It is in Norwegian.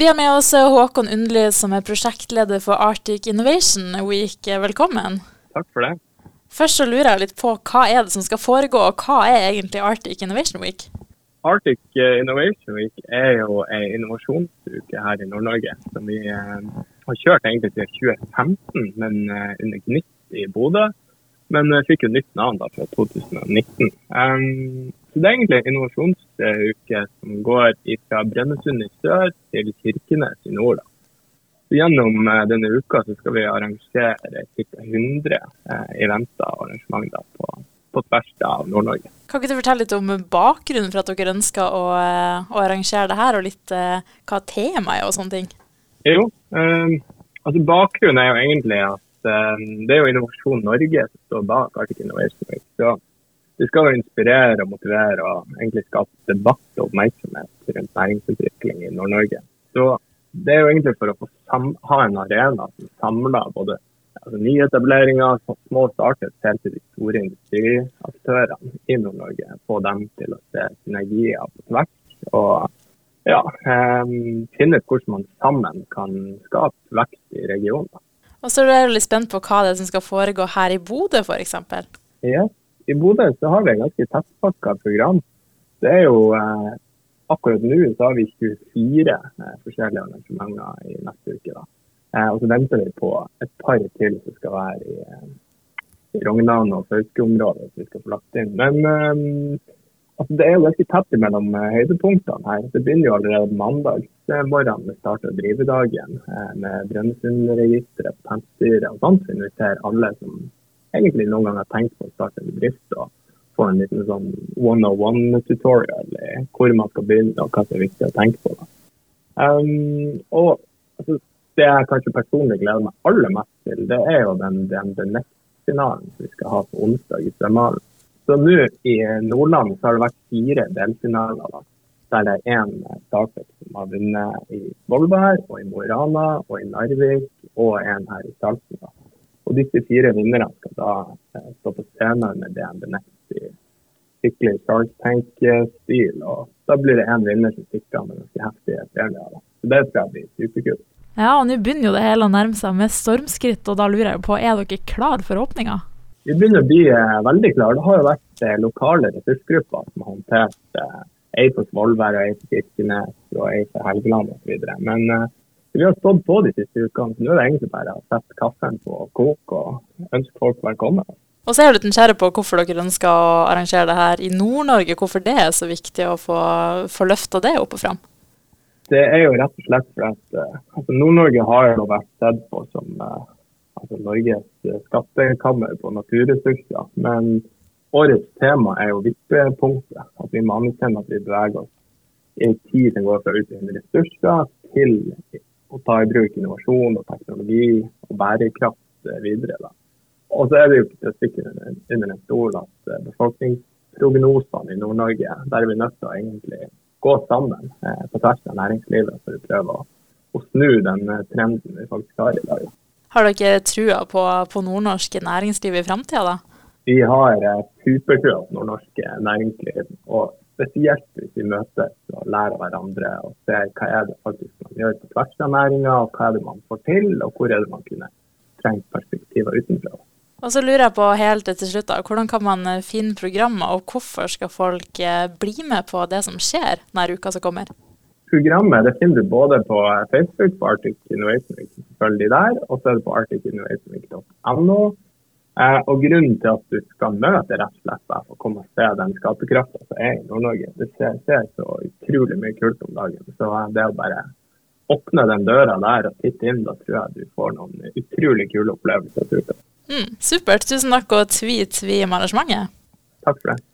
Vi har med oss Håkon Undli, som er prosjektleder for Arctic Innovation Week. Velkommen. Takk for det. Først så lurer jeg litt på hva er det som skal foregå, og hva er egentlig Arctic Innovation Week? Arctic eh, Innovation Week er jo en innovasjonsuke her i Nord-Norge som vi eh, har kjørt egentlig til 2015, men eh, under Gnitt i Bodø. Men eh, fikk jo nytt navn da fra 2019. Um, så Det er egentlig en innovasjonsuke som går fra Brønnøysund i sør til Kirkenes i nord. Da. Så Gjennom eh, denne uka så skal vi arrangere ca. 100 eh, eventer og arrangementer på, på tvers av Nord-Norge. Kan ikke du fortelle litt om bakgrunnen for at dere ønsker å, eh, å arrangere det her, og litt eh, hva temaet er og sånne ting? Jo, eh, altså bakgrunnen er jo egentlig at eh, det er jo Innovasjon Norge som står bak Arctic Innovation Week. Så det skal jo inspirere og motivere og egentlig skape debatt og oppmerksomhet rundt næringsutvikling i Nord-Norge. Så det er jo egentlig for å få ha en arena som samler både altså, nyetableringer, små startups, helt til de store industriaktørene i Nord-Norge. Få dem til å se synergier på tvers. Og ja, eh, finne ut hvordan man sammen kan skape vekst i regionen. Og så er du litt spent på hva det er som skal foregå her i Bodø f.eks. Ja, i Bodø så har vi et ganske tettpakka program. Det er jo eh, Akkurat nå så har vi 24 eh, forskjellige arrangementer i neste uke. da. Eh, og så venter vi på et par til som skal være i, eh, i Rognan og Fauske-området som vi skal få lagt inn. Men eh, altså, det er jo ganske tett mellom eh, høydepunktene her. Det begynner jo allerede mandag morgen. Vi starter drivedagen med Brønnøysundregisteret på og sånt. Vi inviterer alle som egentlig noen gang har tenkt på å starte en bedrift og få en liten sånn one-on-one-tutorial i hvor man skal begynne og hva som er viktig å tenke på. Um, og altså, Det jeg kanskje personlig gleder meg aller mest til, det er jo den, den, den finalen som vi skal ha på onsdag i Strømhallen. Så nå i Nordland så har det vært fire delfinaler. da der det er én startup som har vunnet i Svolvær, og i Mo i Rana, og i Narvik og en her i Salten. Og disse fire vinnerne skal da eh, stå på scenen med DNB Next i skikkelig Shark Tank-stil. Og da blir det én vinner som stikker av med ganske heftige premier. Så det skal bli superkult. Ja, og nå begynner jo det hele å nærme seg med stormskritt, og da lurer jeg på, er dere klar for åpninga? Vi begynner å bli eh, veldig klare. Det har jo vært eh, lokale ressursgrupper som har håndtert eh, ei på Svolvær, ei på Kirkenes og ei på Helgeland osv. Men vi har stått på de siste ukene, så nå er det egentlig bare å sette kaffen på kok og ønske folk velkommen. Og så er jeg litt nysgjerrig på hvorfor dere ønsker å arrangere det her i Nord-Norge. Hvorfor det er så viktig å få, få løfta det opp og fram? Det er jo rett og slett fordi uh, altså Nord-Norge har jo vært sett på som uh, altså Norges skattekammer på naturressurser. Men årets tema er jo vippepunktet. At vi må anerkjenne at vi beveger oss i en tid som går fra utviklende ressurser til å ta i bruk innovasjon og teknologi og bærekraft eh, videre. Da. Og så er det jo ikke til å stikke under en stol at eh, befolkningsprognosene i Nord-Norge, der er vi nødt til å egentlig gå sammen eh, på tvers av næringslivet for å prøve å, å snu den eh, trenden vi faktisk har i dag. Har dere trua på, på nordnorsk næringsliv i framtida, da? Vi har eh, supertrua på nordnorsk næringsliv. og spesielt hvis vi møtes og lærer hverandre og ser hva er det faktisk man gjør på tvers av næringa, og hva er det man får til, og hvor er det man kunne trengt perspektiver utenfra. Og så lurer jeg på helt til slutt, da, Hvordan kan man eh, finne programmer, og hvorfor skal folk eh, bli med på det som skjer denne uka som kommer? Programmet det finner du både på Facebook, på Arctic Innovation Week, selvfølgelig der, og så er det på arcticinnovationweek.no. Eh, og Grunnen til at du skal møte rett og slett for å komme og se den skaperkrafta som er i Nord-Norge, det ser, ser, så utrolig mye kult om dagen. Så det å bare åpne den døra der og titte inn, da tror jeg du får noen utrolig kule opplevelser. Mm, supert. Tusen takk og tvi tvi om arrangementet. Takk for det.